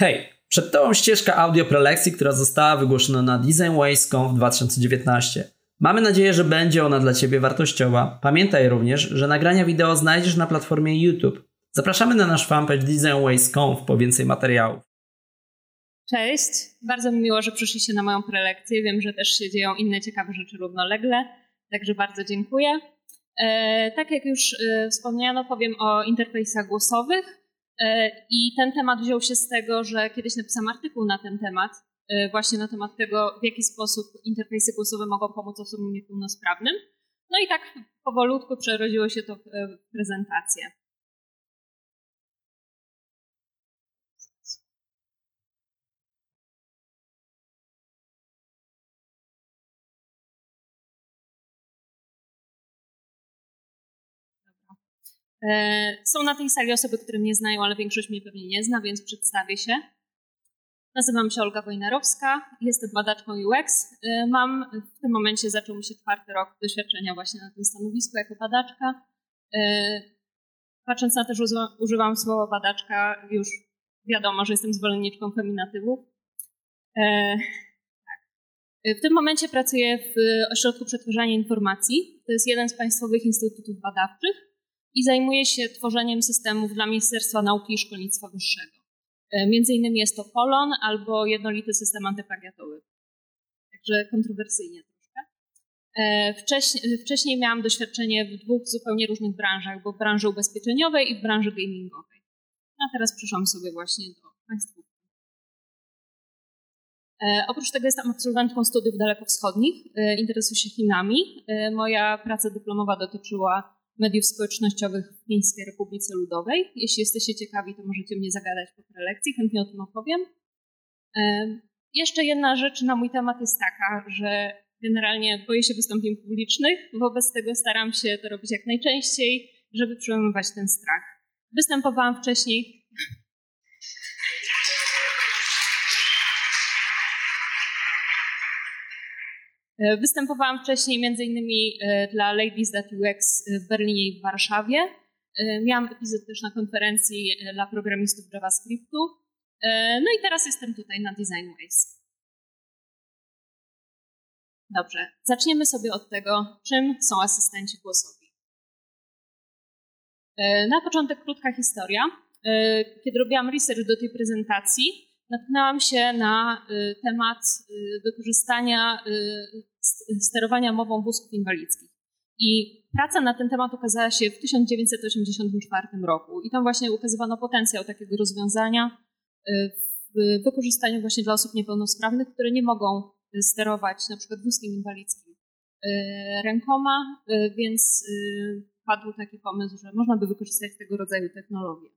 Hej, przed Tobą ścieżka audio prelekcji, która została wygłoszona na DesignWays.com w 2019. Mamy nadzieję, że będzie ona dla Ciebie wartościowa. Pamiętaj również, że nagrania wideo znajdziesz na platformie YouTube. Zapraszamy na nasz fanpage DesignWays.com po więcej materiałów. Cześć, bardzo mi miło, że przyszliście na moją prelekcję. Wiem, że też się dzieją inne ciekawe rzeczy równolegle, także bardzo dziękuję. E, tak jak już e, wspomniano, powiem o interfejsach głosowych. E, I ten temat wziął się z tego, że kiedyś napisałam artykuł na ten temat, e, właśnie na temat tego, w jaki sposób interfejsy głosowe mogą pomóc osobom niepełnosprawnym. No i tak powolutku przerodziło się to w prezentację. Są na tej sali osoby, które mnie znają, ale większość mnie pewnie nie zna, więc przedstawię się. Nazywam się Olga Wojnarowska, jestem badaczką UX. E, mam w tym momencie zaczął mi się czwarty rok doświadczenia właśnie na tym stanowisku jako badaczka. E, patrząc na to, że używam słowa badaczka, już wiadomo, że jestem zwolenniczką feminatywów. Tak. W tym momencie pracuję w Ośrodku Przetwarzania Informacji. To jest jeden z państwowych instytutów badawczych i zajmuje się tworzeniem systemów dla Ministerstwa Nauki i Szkolnictwa Wyższego. E, między innymi jest to Polon albo jednolity system antyplagiatowy. Także kontrowersyjnie troszkę. E, wcześniej, wcześniej miałam doświadczenie w dwóch zupełnie różnych branżach, bo w branży ubezpieczeniowej i w branży gamingowej. A teraz przyszłam sobie właśnie do Państwa. E, oprócz tego jestem absolwentką studiów dalekowschodnich, interesuję się Chinami. Moja praca dyplomowa dotyczyła mediów społecznościowych w Chińskiej Republice Ludowej. Jeśli jesteście ciekawi, to możecie mnie zagadać po prelekcji, chętnie o tym opowiem. Jeszcze jedna rzecz na mój temat jest taka, że generalnie boję się wystąpień publicznych, wobec tego staram się to robić jak najczęściej, żeby przełamywać ten strach. Występowałam wcześniej występowałam wcześniej innymi e, dla Ladies That UX w Berlinie i w Warszawie. E, miałam epizod też na konferencji dla programistów JavaScriptu. No i teraz jestem tutaj na Design Ways. Dobrze, zaczniemy sobie od tego, czym są asystenci głosowi. Na początek krótka historia. Kiedy robiłam research do tej prezentacji, natknęłam się na temat wykorzystania sterowania mową wózków inwalidzkich. I praca na ten temat ukazała się w 1984 roku. I tam właśnie ukazywano potencjał takiego rozwiązania w wykorzystaniu właśnie dla osób niepełnosprawnych, które nie mogą sterować na przykład wózkiem inwalidzkim rękoma, więc padł taki pomysł, że można by wykorzystać tego rodzaju technologię.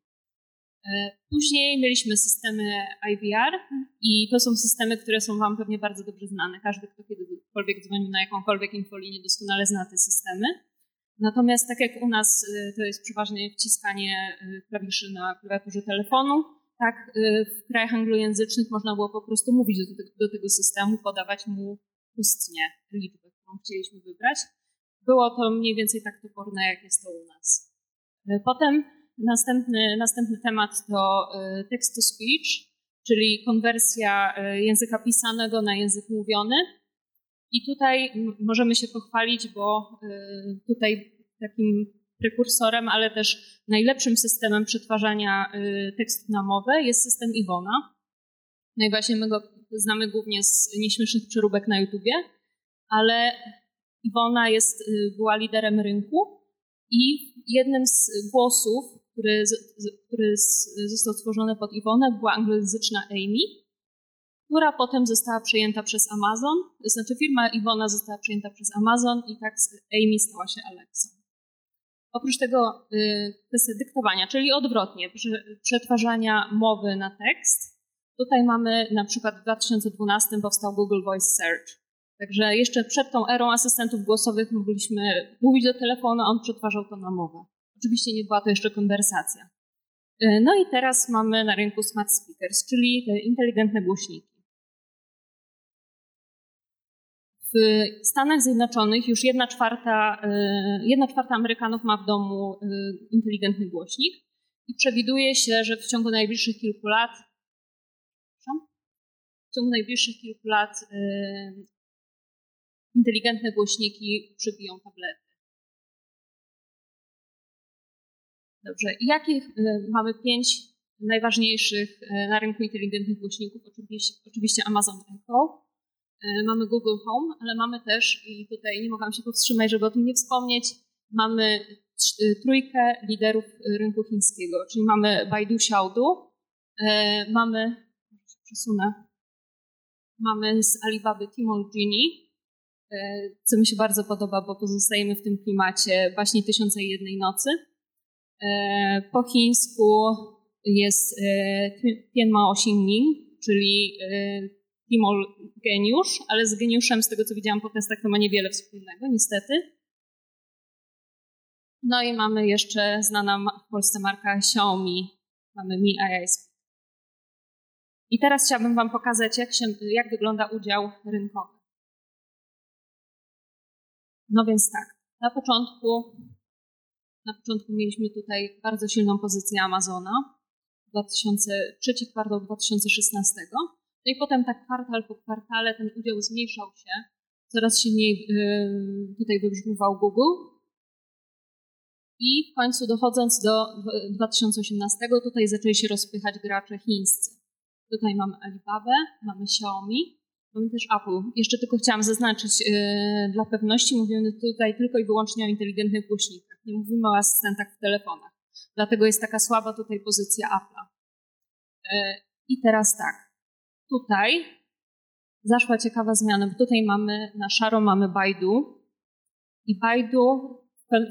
E, później mieliśmy systemy IVR i to są systemy, które są Wam pewnie bardzo dobrze znane. Każdy, kto kiedykolwiek dzwonił na jakąkolwiek infolinię, doskonale zna te systemy. Natomiast tak jak u nas e, to jest przeważnie wciskanie e, klawiszy na klawiaturze telefonu, tak w krajach anglojęzycznych można było po prostu mówić do, do tego systemu, podawać mu ustnie liczbę, którą chcieliśmy wybrać. Było to mniej więcej tak toporne, jak jest to u nas. Potem Następny, następny temat to y, text-to-speech, czyli konwersja y, języka pisanego na język mówiony. I tutaj możemy się pochwalić, bo y, tutaj takim prekursorem, ale też najlepszym systemem przetwarzania tekstów na mowę jest system Iwona. No i właśnie my go znamy głównie z nieśmiesznych przeróbek na YouTubie, ale Iwona jest, była liderem rynku i jednym z głosów, który, który został stworzony pod Iwonę, była anglojęzyczna Amy, która potem została przejęta przez Amazon. To znaczy firma Iwona została przejęta przez Amazon i tak Amy stała się Alexą. Oprócz tego y, kwestia dyktowania, czyli odwrotnie, przetwarzania mowy na tekst. Tutaj mamy na przykład w 2012 powstał Google Voice Search. Także jeszcze przed tą erą asystentów głosowych mogliśmy mówić do telefonu, a on przetwarzał to na mowę. Oczywiście nie była to jeszcze konwersacja. E, no i teraz mamy na rynku smart speakers, czyli inteligentne głośniki. W Stanach Zjednoczonych już jedna czwarta, e, jedna czwarta Amerykanów ma w domu e, inteligentny głośnik i przewiduje się, że w ciągu najbliższych kilku lat w ciągu najbliższych kilku lat inteligentne głośniki przybiją tablety. Dobrze, jakich mamy pięć najważniejszych na rynku inteligentnych głośników? Oczywiście, oczywiście Amazon Echo, mamy Google Home, ale mamy też, i tutaj nie mogłam się powstrzymać, żeby o tym nie wspomnieć, mamy trójkę liderów rynku chińskiego, czyli mamy Baidu Xiaodu, mamy, przesunę, mamy z Alibaby Tmall Genie, co mi się bardzo podoba, bo pozostajemy w tym klimacie właśnie Tysiąca i Jednej Nocy. Po chińsku jest Tianma Xingming, czyli Tmall geniusz, ale z geniuszem, z tego co widziałam po testach, to ma niewiele wspólnego, niestety. No i mamy jeszcze znana w Polsce marka Xiaomi, mamy Mi AI I teraz chciałabym Wam pokazać, jak, się, jak wygląda udział rynkowy. No więc tak, na początku, na początku mieliśmy tutaj bardzo silną pozycję Amazona, 2000, trzeci kwartał 2016. No i potem tak kwartal po kwartale ten udział zmniejszał się, coraz silniej yy, tutaj wybrzmiewał Google. I w końcu dochodząc do 2018, tutaj zaczęli się rozpychać gracze chińscy. Tutaj mamy Alibabę, mamy Xiaomi, też Apple. Jeszcze tylko chciałam zaznaczyć yy, dla pewności, mówimy tutaj tylko i wyłącznie o inteligentnych głośnikach. Nie mówimy o asystentach w telefonach. Dlatego jest taka słaba tutaj pozycja Apple'a. Yy, I teraz tak. Tutaj zaszła ciekawa zmiana, bo tutaj mamy na szaro mamy Baidu i Baidu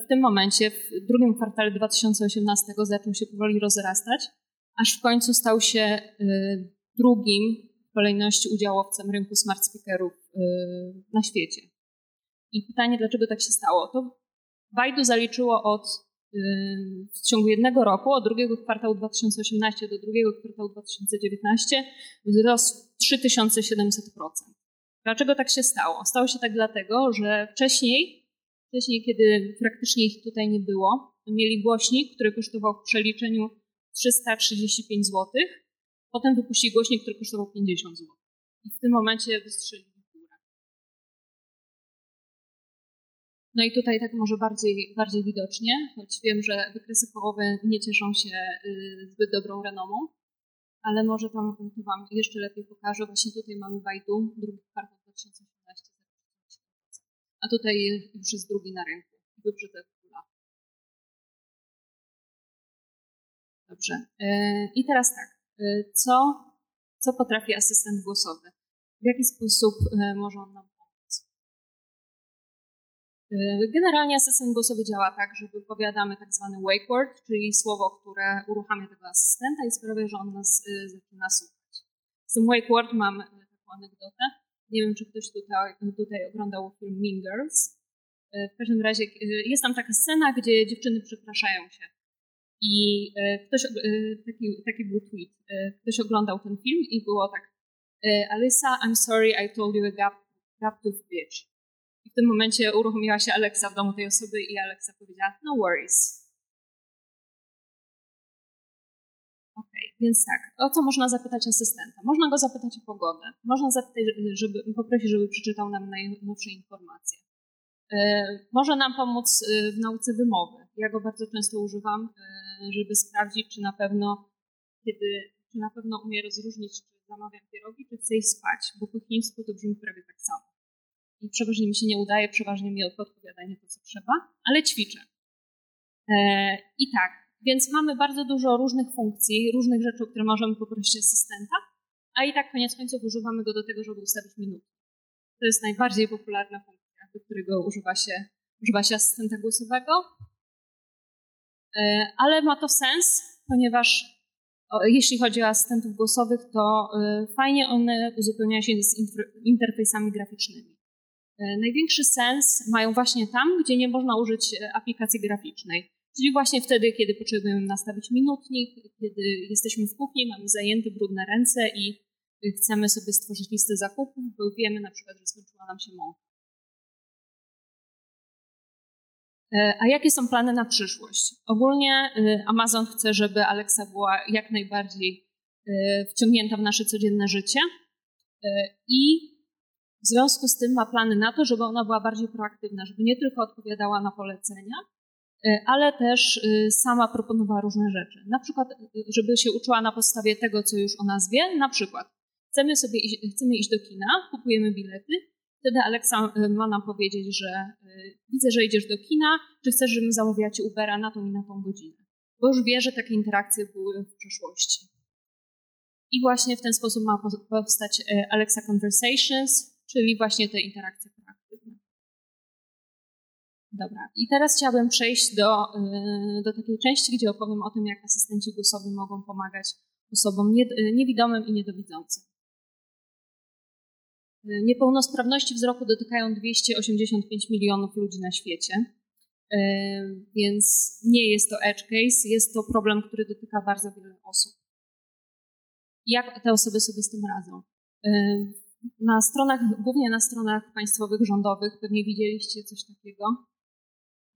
w tym momencie, w drugim kwartale 2018 zaczął się powoli rozrastać, aż w końcu stał się y, drugim kolejności udziałowcem rynku smart speakerów y, na świecie. I pytanie, dlaczego tak się stało? To Baidu zaliczyło od, y, w ciągu jednego roku, od drugiego kwartału 2018 do drugiego kwartału 2019, wzrost 3700%. Dlaczego tak się stało? Stało się tak dlatego, że wcześniej Wcześniej, kiedy praktycznie ich tutaj nie było, mieli głośnik, który kosztował w przeliczeniu 335 zł. Potem wypuścili głośnik, który kosztował 50 zł. I w tym momencie wystrzelili w górę. No i tutaj tak może bardziej, bardziej widocznie, choć wiem, że wykresy kołowe nie cieszą się y, zbyt dobrą renomą, ale może to, to Wam jeszcze lepiej pokażę. Właśnie tutaj mamy Baidu, drugi kwartał 2018 a tutaj już jest drugi na rynku. Wybrzytek kula. Dobrze. E, I teraz tak. E, co, co potrafi asystent głosowy? W jaki sposób e, może on nam pomóc? Generalnie asystent głosowy działa tak, że wypowiadamy tak zwany wake word, czyli słowo, które uruchamia tego asystenta i sprawia, że on nas zaczyna słuchać. Z tym wake word mam taką anegdotę. Nie wiem, czy ktoś tutaj, tutaj oglądał film Mean Girls. W każdym razie jest tam taka scena, gdzie dziewczyny przepraszają się. I e, ktoś, taki, taki był tweet, ktoś oglądał ten film i było tak Alyssa, I'm sorry I told you a gap, gap tooth bitch. I w tym momencie uruchomiła się Alexa w domu tej osoby i Alexa powiedziała no worries. Ok, więc tak, o co można zapytać asystenta? Można go zapytać o pogodę, można zapytać, żeby, poprosić, żeby przeczytał nam najnowsze informacje. E, może nam pomóc e, w nauce wymowy. Ja go bardzo często używam, e, żeby sprawdzić, czy na pewno, kiedy, czy na pewno umie rozróżnić, czy zamawiam pierogi, czy chcę iść spać, bo po chińsku to brzmi prawie tak samo. I przeważnie mi się nie udaje, przeważnie mi odpowiada nie to, co trzeba, ale ćwiczę. I tak, więc mamy bardzo dużo różnych funkcji, różnych rzeczy, o które możemy poprosić asystenta, a i tak koniec końców używamy go do tego, żeby ustawić minuty. To jest najbardziej popularna funkcja, do którego używa się, używa się asystenta głosowego. E, ale ma to sens, ponieważ jeśli chodzi o asystentów głosowych, to e, fajnie one uzupełniają się z interfejsami graficznymi. E, największy sens mają właśnie tam, gdzie nie można użyć aplikacji graficznej. Czyli właśnie wtedy, kiedy potrzebujemy nastawić minutnik, kiedy jesteśmy w kuchni, mamy zajęte brudne ręce i chcemy sobie stworzyć listę zakupów, bo wiemy na przykład, że skończyła nam się mąka. A jakie są plany na przyszłość? Ogólnie e, Amazon chce, żeby Alexa była jak najbardziej e, wciągnięta w nasze codzienne życie. I w związku z tym ma plany na to, żeby ona była bardziej proaktywna, żeby nie tylko odpowiadała na polecenia, ale też sama proponowała różne rzeczy. Na przykład, żeby się uczyła na podstawie tego, co już o nas wie, na przykład chcemy sobie iść, chcemy iść do kina, kupujemy bilety, wtedy Alexa ma nam powiedzieć, że widzę, że idziesz do kina, czy chcesz, żebym zamówiła ci Ubera na tą i na tą godzinę. Bo już wie, że takie interakcje były w przeszłości. I właśnie w ten sposób ma powstać Alexa Conversations, czyli właśnie te interakcje proaktywne. Dobra, i teraz chciałabym przejść do, do takiej części, gdzie opowiem o tym, jak asystenci głosowi mogą pomagać osobom niewidomym i niedowidzącym. Niepełnosprawności wzroku dotykają 285 milionów ludzi na świecie, więc nie jest to edge case, jest to problem, który dotyka bardzo wiele osób. Jak te osoby sobie z tym radzą? Na stronach, głównie na stronach państwowych, rządowych, pewnie widzieliście coś takiego.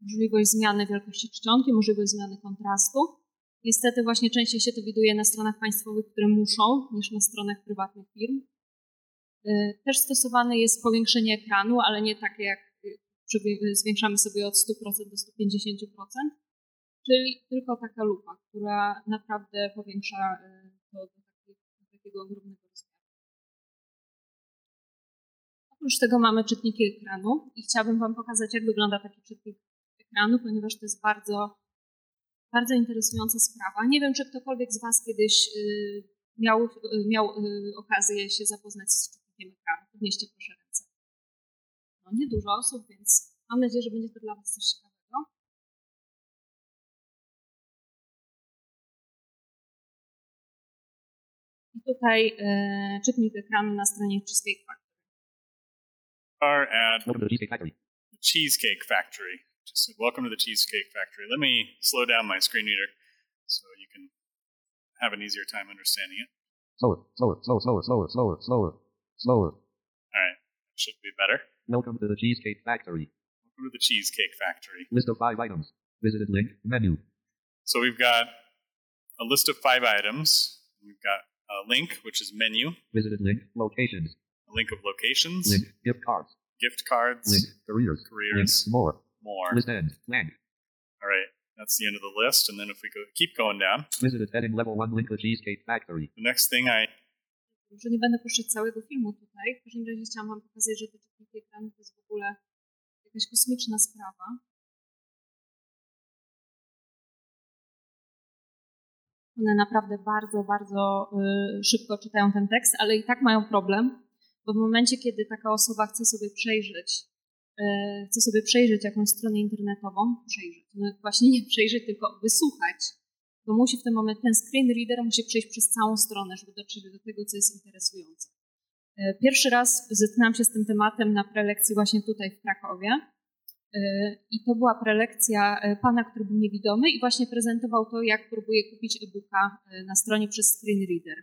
Możliwość zmiany wielkości czcionki, możliwość zmiany kontrastu. Niestety właśnie częściej się to widuje na stronach państwowych, które muszą, niż na stronach prywatnych firm. Też stosowane jest powiększenie ekranu, ale nie takie jak zwiększamy sobie od 100% do 150%, czyli tylko taka lupa, która naprawdę powiększa to do takiego ogromnego rozmiaru. Oprócz tego mamy czytniki ekranu i chciałabym Wam pokazać, jak wygląda taki czytnik ekranu, ponieważ to jest bardzo, bardzo interesująca sprawa. Nie wiem, czy ktokolwiek z Was kiedyś miał, miał okazję się zapoznać z czytnikiem ekranu. Podnieście proszę ręce. No, nie dużo osób, więc mam nadzieję, że będzie to dla Was coś ciekawego. I tutaj e, czytnik ekranu na stronie Cheesecake Factory. Are at Welcome to the Cheesecake Factory. the Cheesecake Factory. Just said, welcome to the Cheesecake Factory. Let me slow down my screen reader so you can have an easier time understanding it. Slower, slower, slower, slower, slower, slower, slower, slower. All right, should be better. Welcome to the Cheesecake Factory. Welcome to the Cheesecake Factory. List of five items. Visited link. Menu. So we've got a list of five items. We've got a link, which is menu, Visited link. Locations. a link of locations, Link. Gift cards. gift cards, Link. Careers. careers, Link. More. more. List end. Blank. All right, that's the end of the list. And then if we go keep going down, Visited heading level one. Link the Cheesecake Factory. the next thing I że nie będę puszczać całego filmu tutaj. W każdym razie chciałam Wam pokazać, że te czytniki ekranu to jest w ogóle jakaś kosmiczna sprawa. One naprawdę bardzo, bardzo y, szybko czytają ten tekst, ale i tak mają problem, bo w momencie, kiedy taka osoba chce sobie przejrzeć, y, chce sobie przejrzeć jakąś stronę internetową, przejrzeć, no właśnie nie przejrzeć, tylko wysłuchać, to musi w tym momencie, ten screen reader musi przejść przez całą stronę, żeby dotrzeć do tego, co jest interesujące. E, Pierwszy raz zetknęłam się z tym tematem na prelekcji właśnie tutaj w Krakowie. E, I to była prelekcja e, pana, który był niewidomy i właśnie prezentował to, jak próbuje kupić e-booka na stronie przez screen reader.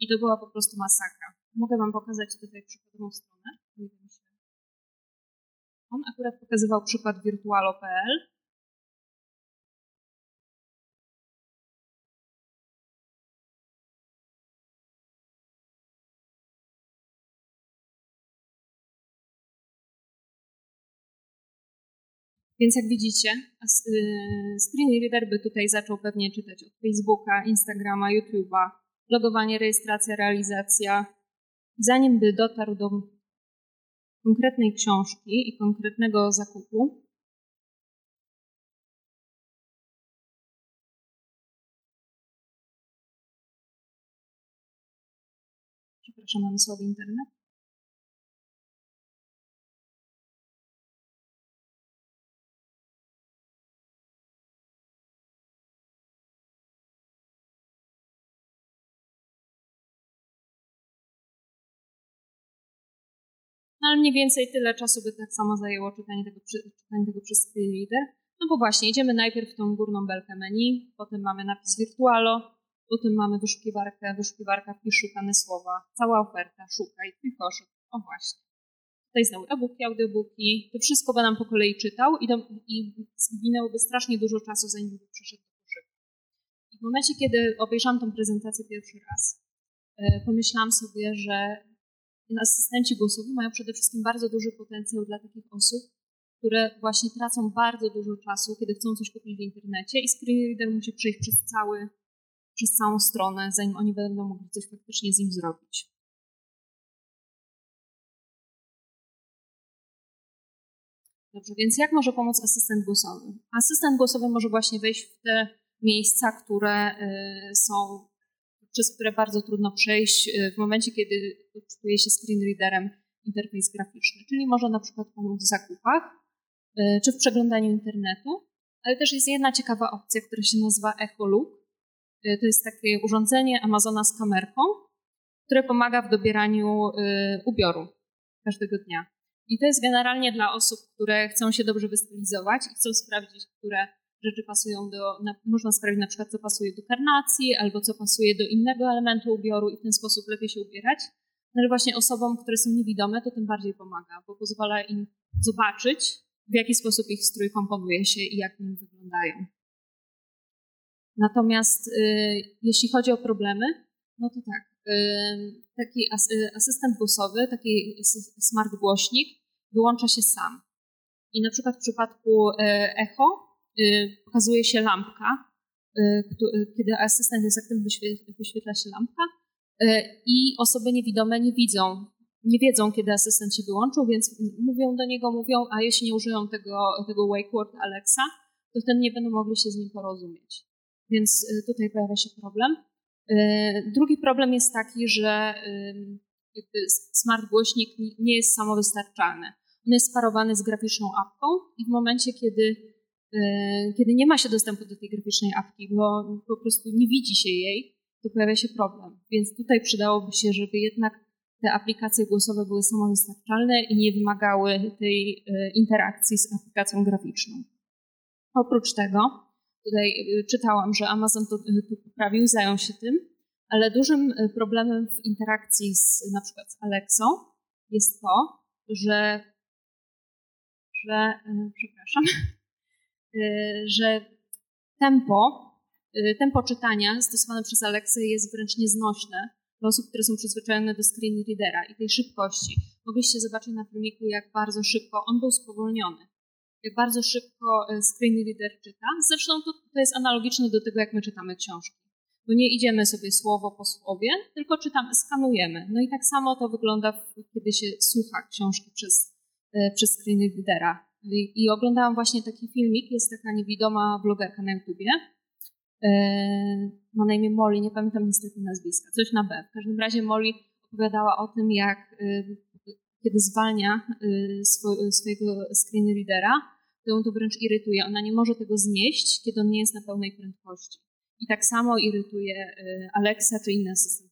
I to była po prostu masakra. Mogę wam pokazać tutaj przykładową stronę. On akurat pokazywał przykład virtualo.pl. Więc jak widzicie, y, screen reader by tutaj zaczął pewnie czytać od Facebooka, Instagrama, YouTube'a, logowanie, rejestracja, realizacja. Zanim by dotarł do konkretnej książki i konkretnego zakupu, przepraszam, mamy słaby internet. No ale mniej więcej tyle czasu by tak samo zajęło czytanie tego, czytanie tego przez screen reader. No bo właśnie, idziemy najpierw w tą górną belkę menu, potem mamy napis Virtualo, potem mamy wyszukiwarkę, wyszukiwarka wpisz szukane słowa, cała oferta, szukaj, i koszyk. O właśnie. Tutaj znowu e-booki, audiobooki, to wszystko by nam po kolei czytał i, do, i zginęłoby strasznie dużo czasu, zanim by przeszedł do koszyka. I w momencie, kiedy obejrzałam tą prezentację pierwszy raz, e, pomyślałam sobie, że asystenci głosowi mają przede wszystkim bardzo duży potencjał dla takich osób, które właśnie tracą bardzo dużo czasu, kiedy chcą coś kupić w internecie i screenreader musi przejść przez, cały, przez całą stronę, zanim oni będą mogli coś faktycznie z nim zrobić. Dobrze, więc jak może pomóc asystent głosowy? Asystent głosowy może właśnie wejść w te miejsca, które y, są, przez które bardzo trudno przejść y, w momencie, kiedy odczytuje się screenreaderem interfejs graficzny. Czyli może na przykład pomóc w zakupach, y, czy w przeglądaniu internetu, ale też jest jedna ciekawa opcja, która się nazywa Echolook. To jest takie urządzenie Amazona z kamerką, które pomaga w dobieraniu ubioru każdego dnia. I to jest generalnie dla osób, które chcą się dobrze wystylizować i chcą sprawdzić, które rzeczy pasują do, na, można sprawdzić na przykład, co pasuje do karnacji albo co pasuje do innego elementu ubioru i w ten sposób lepiej się ubierać. No ale właśnie osobom, które są niewidome, to tym bardziej pomaga, bo pozwala im zobaczyć, w jaki sposób ich strój komponuje się i jak nim wyglądają. Natomiast y, jeśli chodzi o problemy, no to tak, y, taki as, y, asystent głosowy, taki smart głośnik wyłącza się sam. I na przykład w przypadku y, echo pokazuje się lampka, y, y, kiedy asystent jest aktywny, wyświetla się lampka i osoby niewidome nie widzą, nie wiedzą, kiedy asystent się wyłączył, więc mówią do niego, mówią, a jeśli nie użyją tego, tego wake word Alexa, to wtedy nie będą mogli się z nim porozumieć. Więc tutaj pojawia się problem. Drugi problem jest taki, że smart głośnik nie jest samowystarczalny. On jest sparowany z graficzną apką i w momencie, kiedy kiedy nie ma się dostępu do tej graficznej apki, bo po prostu nie widzi się jej, to pojawia się problem. Więc tutaj przydałoby się, żeby jednak te aplikacje głosowe były samowystarczalne i nie wymagały tej e, interakcji z aplikacją graficzną. Oprócz tego, tutaj e, czytałam, że Amazon to, to poprawił, zajął się tym, ale dużym problemem w interakcji z na przykład z Alexą jest to, że, że przepraszam, Y, że tempo, y, tempo czytania stosowane przez Alexę jest wręcz nieznośne dla osób, które są przyzwyczajone do screen readera i tej szybkości. Mogliście zobaczyć na filmiku, jak bardzo szybko on był spowolniony. Jak bardzo szybko y, screen reader czyta. Zresztą to, to jest analogiczne do tego, jak my czytamy książki. Bo nie idziemy sobie słowo po słowie, tylko czytamy, skanujemy. No i tak samo to wygląda, kiedy się słucha książki przez, przez screen readera. I, oglądałam właśnie taki filmik, jest taka niewidoma blogerka na YouTubie. E, ma na imię Molly, nie pamiętam niestety nazwiska, coś na B. W każdym razie Molly opowiadała o tym, jak e, kiedy zwalnia e, swojego screen readera, to ją to wręcz irytuje. Ona nie może tego znieść, kiedy on nie jest na pełnej prędkości. I tak samo irytuje Alexa czy inny asystent.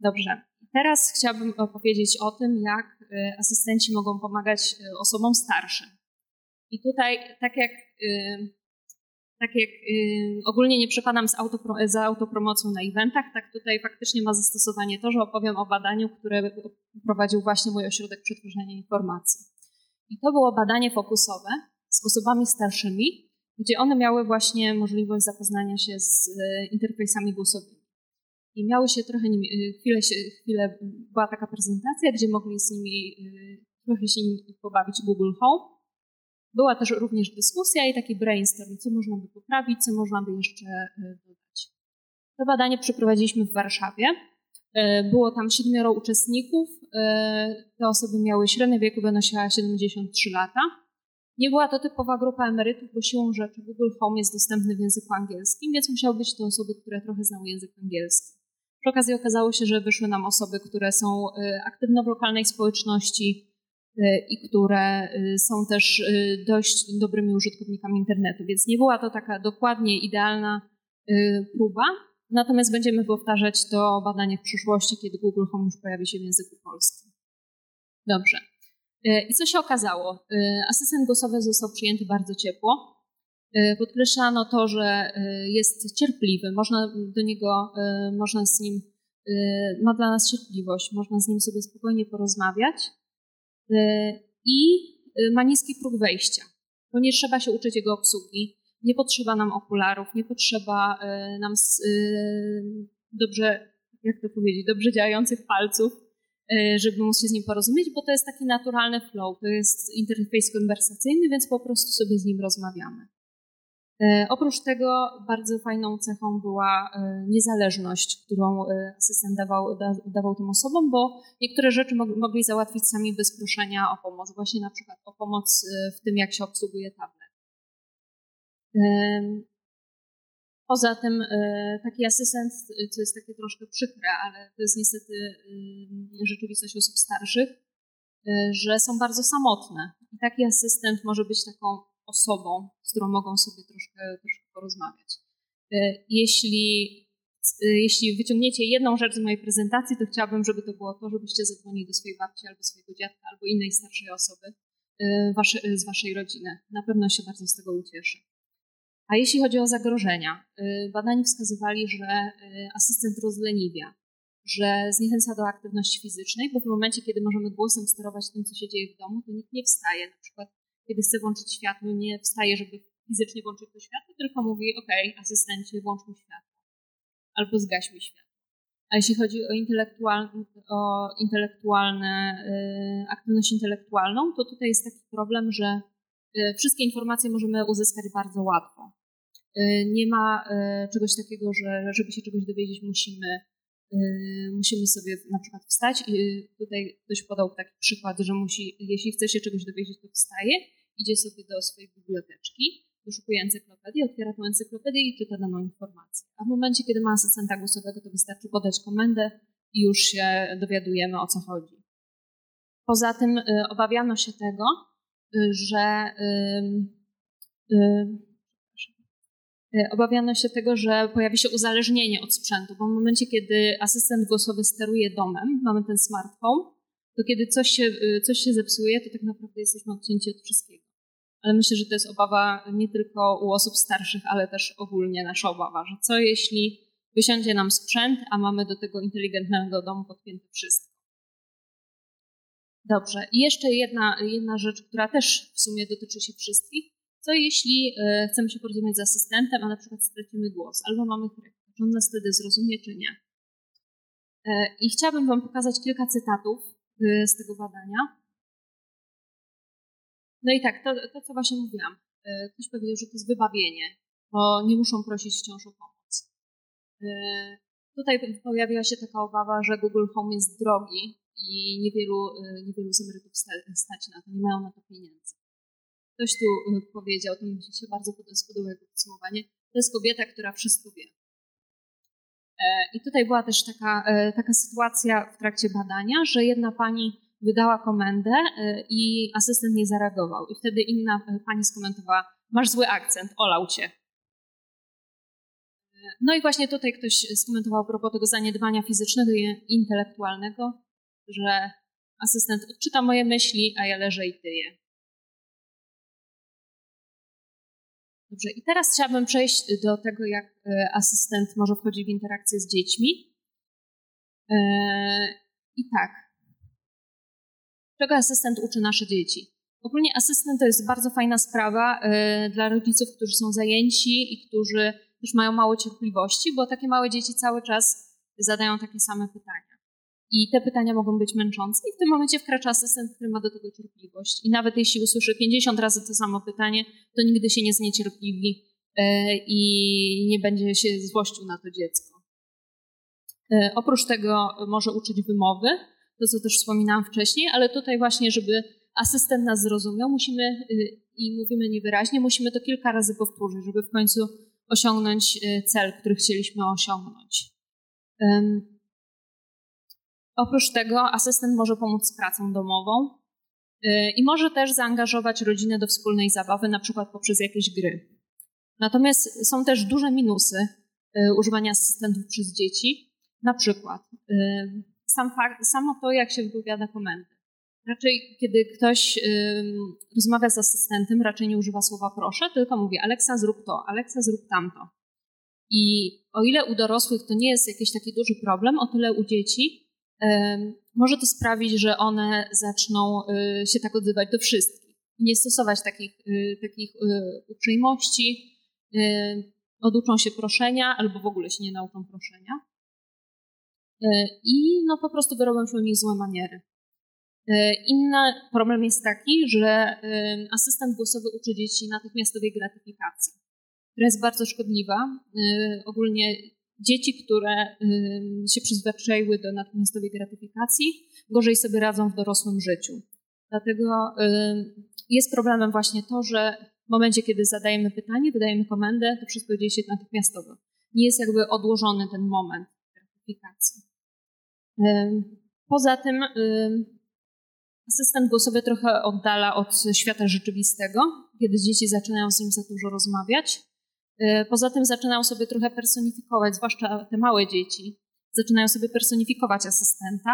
Dobrze. Teraz chciałabym opowiedzieć o tym, jak asystenci mogą pomagać y, osobom starszym. I tutaj, tak jak, y, tak jak ogólnie nie przepadam za autopromocją na eventach, tak tutaj faktycznie ma zastosowanie to, że opowiem o badaniu, które prowadził właśnie mój ośrodek przetworzenia informacji. I to było badanie fokusowe z osobami starszymi, gdzie one miały właśnie możliwość zapoznania się z interfejsami głosowymi. I miały się trochę nimi, y, chwilę, się, chwilę była taka prezentacja, gdzie mogli z nimi y, trochę się pobawić Google Home. Była też również dyskusja i taki brainstorm, co można by poprawić, co można by jeszcze y, dodać. To badanie przeprowadziliśmy w Warszawie. Było tam siedmioro uczestników. Te osoby miały średnie wieku wynosiła 73 lata. Nie była to typowa grupa emerytów, bo siłą rzeczy Google Home jest dostępny w języku angielskim, więc musiały być to osoby, które trochę znały język angielski. Przy okazji okazało się, że wyszły nam osoby, które są y, aktywne w lokalnej społeczności y, i które y, są też dość dobrymi użytkownikami internetu, więc nie była to taka dokładnie idealna próba, natomiast będziemy powtarzać to badanie w przyszłości, kiedy Google Home już pojawi się w języku polskim. Dobrze. I co się okazało? Asystent głosowy został przyjęty bardzo ciepło. E, podkreślano to, że e, jest cierpliwy, można do niego, e, można z nim, ma dla nas cierpliwość, można z nim sobie spokojnie porozmawiać i ma niski próg wejścia, bo nie trzeba się uczyć jego obsługi, nie potrzeba nam okularów, nie potrzeba nam dobrze jak to powiedzieć, dobrze działających palców, żeby móc się z nim porozumieć, bo to jest taki naturalny flow, to jest interfejs konwersacyjny, więc po prostu sobie z nim rozmawiamy. E, oprócz tego bardzo fajną cechą była e, niezależność, którą e, asystent dawał, dawał tym osobom, bo niektóre rzeczy mogli załatwić sami bez proszenia o pomoc, właśnie na przykład o pomoc w tym, jak się obsługuje tablet. Poza tym taki asystent, co jest takie troszkę przykre, ale to jest niestety rzeczywistość osób starszych, że są bardzo samotne. I taki asystent może być taką osobą, z którą mogą sobie troszkę, troszkę porozmawiać. E, jeśli, e, jeśli wyciągniecie jedną rzecz z mojej prezentacji, to chciałabym, żeby to było to, żebyście zadzwonili do swojej babci albo swojego dziadka, albo innej starszej osoby e, z waszej rodziny. Na pewno się bardzo z tego ucieszy. A jeśli chodzi o zagrożenia, badani wskazywali, że asystent rozleniwia, że zniechęca do aktywności fizycznej, bo w momencie, kiedy możemy głosem sterować tym, co się dzieje w domu, to nikt nie wstaje. Na przykład kiedy chce włączyć światło, nie wstaje, żeby fizycznie włączyć to światło, tylko mówi, ok, asystencie, włącz mi światło. Albo zgaś mi światło. A jeśli chodzi o, intelektual, o intelektualne, y, aktywność intelektualną, to tutaj jest taki problem, że y, wszystkie informacje możemy uzyskać bardzo łatwo. Y, nie ma czegoś takiego, że żeby się czegoś dowiedzieć, musimy musimy sobie na przykład wstać i tutaj ktoś podał taki przykład, że musi, jeśli chce się czegoś dowiedzieć, to wstaje, idzie sobie do swojej biblioteczki, wyszukuje encyklopedię, otwiera tę encyklopedię i czyta daną informację. A w momencie, kiedy ma asystenta głosowego, to wystarczy podać komendę i już się dowiadujemy, o co chodzi. Poza tym y, obawiano się tego, y, że y, obawiano się tego, że pojawi się uzależnienie od sprzętu, bo w momencie, kiedy asystent głosowy steruje domem, mamy ten smartphone, to kiedy coś się, coś się zepsuje, to tak naprawdę jesteśmy odcięci od wszystkiego. Ale myślę, że to jest obawa nie tylko u osób starszych, ale też ogólnie nasza obawa, że co jeśli wysiądzie nam sprzęt, a mamy do tego inteligentnego domu podpięte wszystko. Dobrze. I jeszcze jedna, jedna rzecz, która też w sumie dotyczy się wszystkich, co jeśli e, chcemy się porozumieć z asystentem, a na przykład stracimy głos, albo mamy kryk? Czy on nas wtedy zrozumie, czy nie? E, I chciałabym Wam pokazać kilka cytatów e, z tego badania. No i tak, to, to co właśnie mówiłam. Ktoś powiedział, że to jest wybawienie, bo nie muszą prosić wciąż o pomoc. Tutaj pojawiła się taka obawa, że Google Home jest drogi i niewielu, niewielu z emerytów stać na to, nie mają na to pieniędzy. Ktoś tu powiedział, to mi się bardzo spodobało jego podsumowanie, to jest kobieta, która wszystko wie. E, I tutaj była też taka, e, taka sytuacja w trakcie badania, że jedna pani wydała komendę e, i asystent nie zareagował. I wtedy inna pani skomentowała, masz zły akcent, olał cię. No i właśnie tutaj ktoś skomentował a propos tego zaniedbania fizycznego i intelektualnego, że asystent odczyta moje myśli, a ja leżę i tyję. Dobrze, i teraz chciałabym przejść do tego, jak e, asystent może wchodzić w interakcję z dziećmi. E, I tak. Czego asystent uczy nasze dzieci? Ogólnie asystent to jest bardzo fajna sprawa e, dla rodziców, którzy są zajęci i którzy też mają mało cierpliwości, bo takie małe dzieci cały czas zadają takie same pytania. I te pytania mogą być męczące, i w tym momencie wkracza asystent, który ma do tego cierpliwość. I nawet jeśli usłyszy 50 razy to samo pytanie, to nigdy się nie zniecierpliwi e, i nie będzie się złościł na to dziecko. E, oprócz tego może uczyć wymowy, to co też wspominałam wcześniej, ale tutaj właśnie, żeby asystent nas zrozumiał, musimy, e, i mówimy niewyraźnie, musimy to kilka razy powtórzyć, żeby w końcu osiągnąć cel, który chcieliśmy osiągnąć. Oprócz tego asystent może pomóc z pracą domową y, i może też zaangażować rodzinę do wspólnej zabawy, na przykład poprzez jakieś gry. Natomiast są też duże minusy y, używania asystentów przez dzieci, na przykład y, sam fakt, samo to, jak się wypowiada komendy. Raczej, kiedy ktoś rozmawia z asystentem, raczej nie używa słowa proszę, tylko mówi Aleksa zrób to, Aleksa zrób tamto. I o ile u dorosłych to nie jest jakiś taki duży problem, o tyle u dzieci może to sprawić, że one zaczną y, się tak odzywać do wszystkich. Nie stosować takich, y, takich y, uprzejmości, oduczą się proszenia albo w ogóle się nie nauczą proszenia. I no po prostu wyrobią się u nich złe maniery. Inny problem jest taki, że asystent głosowy uczy dzieci natychmiastowej gratyfikacji, która jest bardzo szkodliwa. Ogólnie dzieci, które się przyzwyczaiły do natychmiastowej gratyfikacji, gorzej sobie radzą w dorosłym życiu. Dlatego jest problemem właśnie to, że w momencie, kiedy zadajemy pytanie, wydajemy komendę, to wszystko dzieje się natychmiastowo. Nie jest jakby odłożony ten moment gratyfikacji. Poza tym asystent głosowy trochę oddala od świata rzeczywistego, kiedy dzieci zaczynają z nim za dużo rozmawiać. Poza tym zaczynają sobie trochę personifikować, zwłaszcza te małe dzieci, zaczynają sobie personifikować asystenta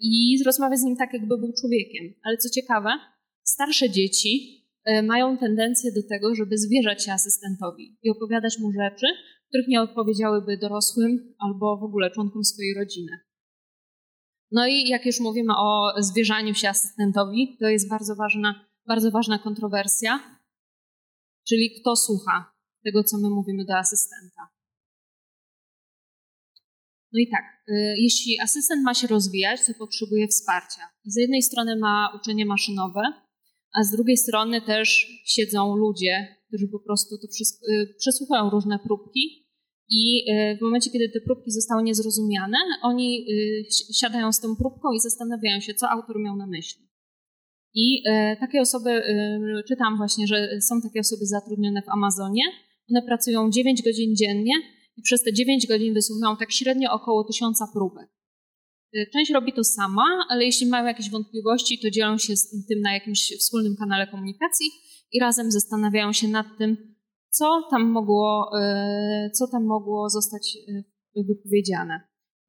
i rozmawiać z nim tak, jakby był człowiekiem. Ale co ciekawe, starsze dzieci mają tendencję do tego, żeby zwierzać się asystentowi i opowiadać mu rzeczy, których nie odpowiedziałyby dorosłym albo w ogóle członkom swojej rodziny. No i jak już mówimy o zwierzaniu się asystentowi, to jest bardzo ważna, bardzo ważna kontrowersja, czyli kto słucha tego, co my mówimy do asystenta. No i tak, y, jeśli asystent ma się rozwijać, to potrzebuje wsparcia. Z jednej strony ma uczenie maszynowe, a z drugiej strony też siedzą ludzie, którzy po prostu to y, przesłuchają różne próbki i y, w momencie, kiedy te próbki zostały niezrozumiane, oni siadają z tą próbką i zastanawiają się, co autor miał na myśli. I takie osoby, czytam właśnie, że są takie osoby zatrudnione w Amazonie. One pracują 9 godzin dziennie i przez te 9 godzin wysłuchują tak średnio około tysiąca próbek. Część robi to sama, ale jeśli mają jakieś wątpliwości, to dzielą się z tym na jakimś wspólnym kanale komunikacji i razem zastanawiają się nad tym, co tam mogło, y, co tam mogło zostać wypowiedziane.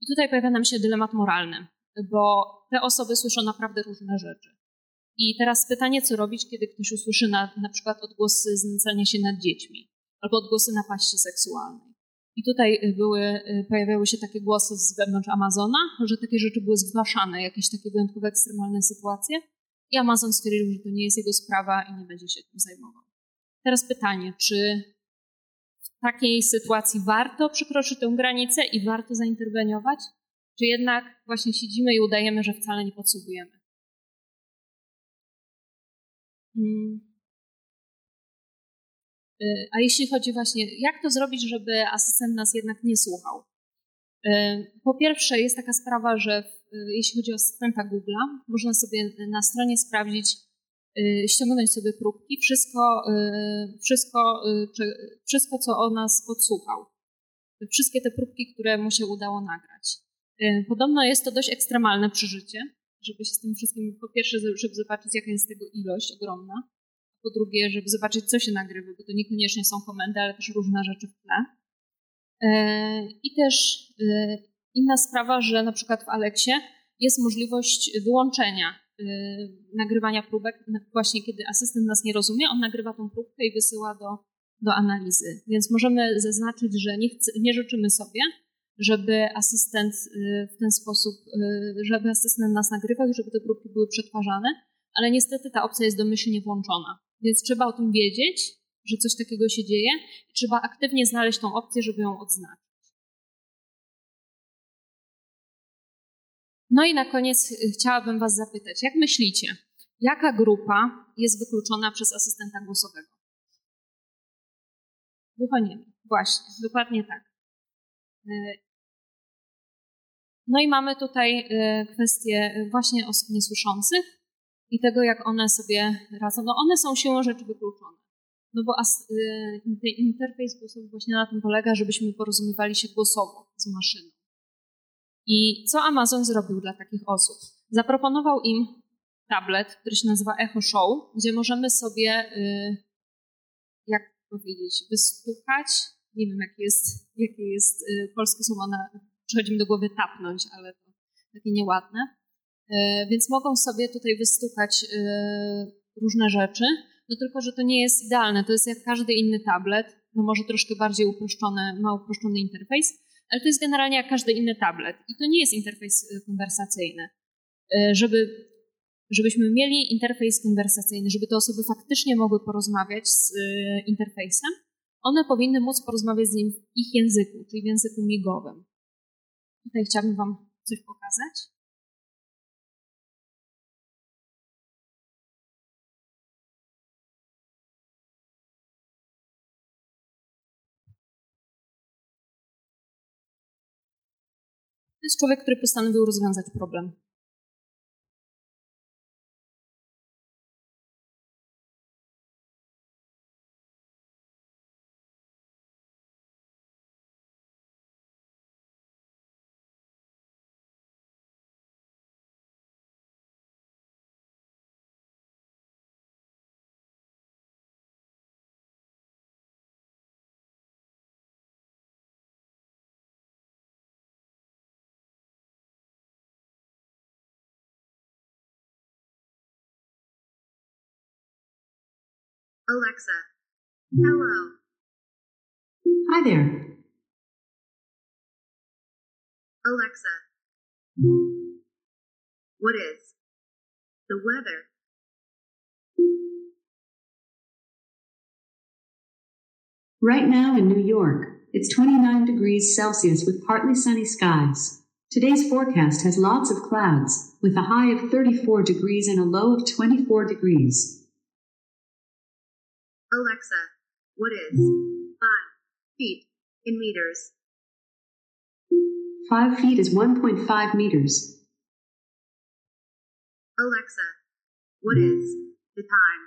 I tutaj pojawia nam się dylemat moralny, bo te osoby słyszą naprawdę różne rzeczy. I teraz pytanie, co robić, kiedy ktoś usłyszy na, na przykład odgłosy znęcania się nad dziećmi albo odgłosy napaści seksualnej. I tutaj y, były, pojawiały się takie głosy z wewnątrz Amazona, że takie rzeczy były zgłaszane, jakieś takie wyjątkowe, ekstremalne sytuacje. I Amazon stwierdził, że to nie jest jego sprawa i nie będzie się tym zajmował. Teraz pytanie, czy w takiej sytuacji warto przekroczyć tę granicę i warto zainterweniować, czy jednak właśnie siedzimy i udajemy, że wcale nie potrzebujemy? Hmm. Y, a jeśli chodzi właśnie, jak to zrobić, żeby asystent nas jednak nie słuchał? Y, po pierwsze, jest taka sprawa, że jeśli chodzi o asystenta Google'a, można sobie na stronie sprawdzić, y, ściągnąć sobie próbki, wszystko, wszystko, wszystko co o nas podsłuchał. Wszystkie te próbki, które mu się udało nagrać. Podobno jest to dość ekstremalne przeżycie, żeby się z tym wszystkim, po pierwsze, żeby zobaczyć, jaka jest tego ilość ogromna, po drugie, żeby zobaczyć, co się nagrywa, bo to niekoniecznie są komendy, ale też różne rzeczy w tle. I też inna sprawa, że na przykład w Aleksie jest możliwość wyłączenia nagrywania próbek, właśnie kiedy asystent nas nie rozumie, on nagrywa tą próbkę i wysyła do, do analizy. Więc możemy zaznaczyć, że nie, chce, nie życzymy sobie, żeby asystent w ten sposób, żeby asystent nas nagrywał i żeby te próbki były przetwarzane, ale niestety ta opcja jest domyślnie włączona. Więc trzeba o tym wiedzieć, że coś takiego się dzieje i trzeba aktywnie znaleźć tą opcję, żeby ją odznaczyć. No i na koniec y, chciałabym Was zapytać, jak myślicie, jaka grupa jest wykluczona przez asystenta głosowego? Głuchoniemi. Właśnie, dokładnie tak. Y, no i mamy tutaj y, kwestię właśnie osób niesłyszących, i tego, jak one sobie radzą. No one są siłą rzeczy wykluczone. No bo as, interfejs głosowy właśnie na tym polega, żebyśmy porozumiewali się głosowo z maszyną. I co Amazon zrobił dla takich osób? Zaproponował im tablet, który się nazywa Echo Show, gdzie możemy sobie, y, jak powiedzieć, wystukać, nie wiem jakie jest, jakie jest y, polskie słowo, na, przychodzi mi do głowy tapnąć, ale to takie nieładne. E, więc mogą sobie tutaj wystukać różne rzeczy, no tylko, że to nie jest idealne. To jest jak każdy inny tablet, no może troszkę bardziej uproszczony, ma uproszczony interfejs, ale to jest generalnie jak każdy inny tablet. I to nie jest interfejs e, konwersacyjny. Żeby, żebyśmy mieli interfejs konwersacyjny, żeby te osoby faktycznie mogły porozmawiać z interfejsem, one powinny móc porozmawiać z nim w ich języku, czyli w języku migowym. tutaj chciałabym Wam coś pokazać. To jest człowiek, który postanowił rozwiązać problem. Alexa. Hello. Hi there. Alexa. What is the weather? Right now in New York, it's 29 degrees Celsius with partly sunny skies. Today's forecast has lots of clouds, with a high of 34 degrees and a low of 24 degrees. Alexa. What is 5 feet in meters? 5 feet is 1.5 meters. Alexa. What is the time?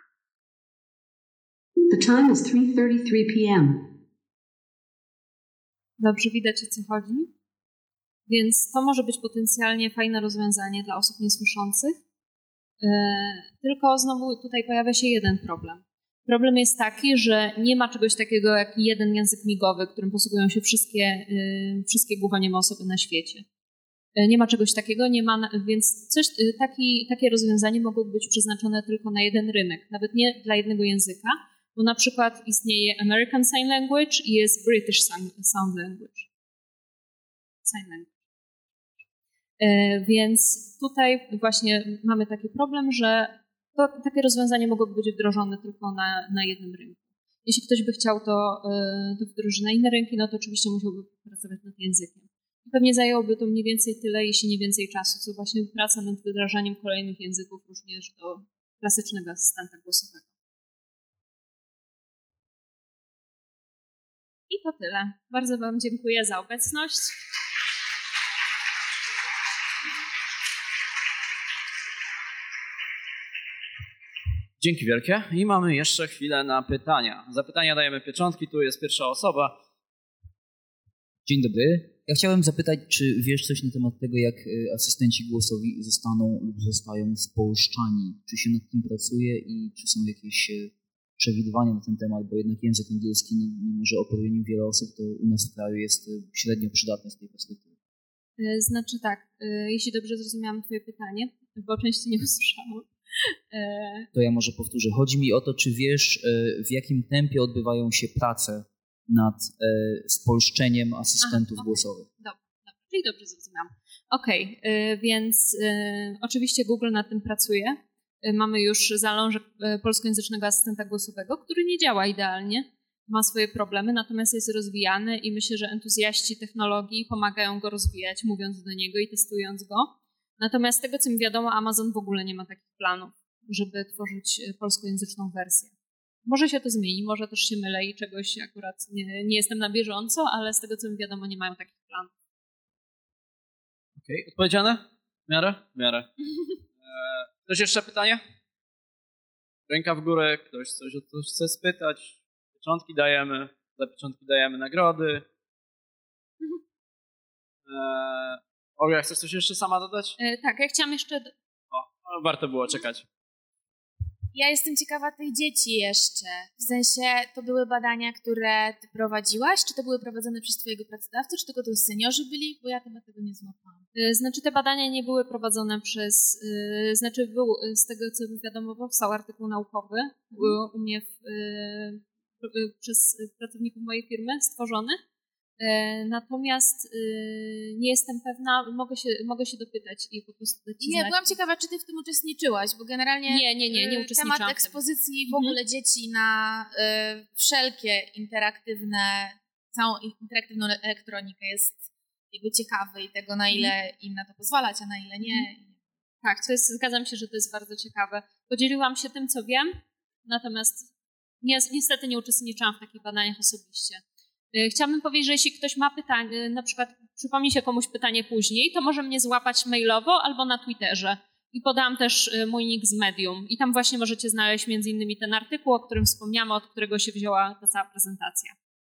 The time is 3:33 p.m. Dobrze widać o co chodzi. Więc to może być potencjalnie fajne rozwiązanie dla osób niesłyszących. E, tylko znowu tutaj pojawia się jeden problem. Problem jest taki, że nie ma czegoś takiego jak jeden język migowy, którym posługują się wszystkie, y, wszystkie głuchonieme osoby na świecie. Y, Nie ma czegoś takiego, nie ma, więc coś, y, taki, takie rozwiązanie mogłoby być przeznaczone tylko na jeden rynek, nawet nie dla jednego języka, bo na przykład istnieje American Sign Language i jest British Sound Language. Sign Language. Więc tutaj właśnie mamy taki problem, że to, takie rozwiązanie mogłoby być wdrożone tylko na, na jednym rynku. Jeśli ktoś by chciał to, e, to wdrożyć na inne rynki, no to oczywiście musiałby pracować nad językiem. I pewnie zajęłoby to mniej więcej tyle, jeśli nie więcej czasu, co właśnie praca nad wdrażaniem kolejnych języków również do klasycznego asystenta głosowego. I to tyle. Bardzo Wam dziękuję za obecność. Dzięki wielkie. I mamy jeszcze chwilę na pytania. Za pytania dajemy pieczątki, tu jest pierwsza osoba. Dzień dobry. Ja chciałem zapytać, czy wiesz coś na temat tego, jak y, asystenci głosowi zostaną lub zostają spolszczani? Czy się nad tym pracuje i czy są jakieś y, przewidywania na ten temat? Bo jednak język angielski, no, mimo że operuje nim wiele osób, to u nas w kraju jest y, średnio przydatny z tej perspektywy. Znaczy tak, jeśli dobrze zrozumiałam Twoje pytanie, bo części nie usłyszałam. E, To ja może powtórzę. Chodzi mi o to, czy wiesz, y, w jakim tempie odbywają się prace nad y, spolszczeniem asystentów Aha, okej. głosowych? Dobra, dobra, czyli dobrze zrozumiałam. Okej, y, więc y, oczywiście Google nad tym pracuje. Mamy już zalążek polskojęzycznego asystenta głosowego, który nie działa idealnie, ma swoje problemy, natomiast jest rozwijany i myślę, że entuzjaści technologii pomagają go rozwijać, mówiąc do niego i testując go. Natomiast z tego, co mi wiadomo, Amazon w ogóle nie ma takich planów, żeby tworzyć y, polskojęzyczną wersję. Może się to zmieni, może też się mylę i czegoś akurat nie, nie jestem na bieżąco, ale z tego, co mi wiadomo, nie mają takich planów. Okej, odpowiedziane? W miarę? W miarę. E, ktoś jeszcze pytanie? Ręka w górę, ktoś coś o coś chce spytać. Pieczątki dajemy, za pieczątki dajemy nagrody. E, Olga, chcesz coś jeszcze sama dodać? E, tak, ja chciałam jeszcze. O, no, warto było czekać. Ja jestem ciekawa tych dzieci jeszcze. W sensie, to były badania, które ty prowadziłaś? Czy to były prowadzone przez twojego pracodawcę? Czy tylko to seniorzy byli? Bo ja chyba tego nie złapałam. e, Znaczy, te badania nie były prowadzone przez. e, Znaczy, był, e, z tego co mi wiadomo, powstał artykuł naukowy był u mnie w, przez pracowników mojej firmy stworzony. E, Natomiast e, nie jestem pewna, mogę się, mogę się dopytać i po prostu dać Nie, znać. byłam ciekawa, czy ty w tym uczestniczyłaś, bo generalnie Nie, nie, nie, nie y, uczestniczyłam temat ekspozycji w Mhm. ogóle dzieci na y, wszelkie interaktywne, całą interaktywną elektronikę jest jakby ciekawy i tego, na ile im na to pozwalać, a na ile nie. Tak, to jest, zgadzam się, że to jest bardzo ciekawe. Podzieliłam się tym, co wiem, natomiast nie, niestety nie uczestniczyłam w takich badaniach osobiście. Y, Chciałabym powiedzieć, że jeśli ktoś ma pytanie, na przykład przypomni się komuś pytanie później, to może mnie złapać mailowo albo na Twitterze. I podam też y, mój nick z Medium. I tam właśnie możecie znaleźć między innymi ten artykuł, o którym wspomniałam, od którego się wzięła ta cała prezentacja.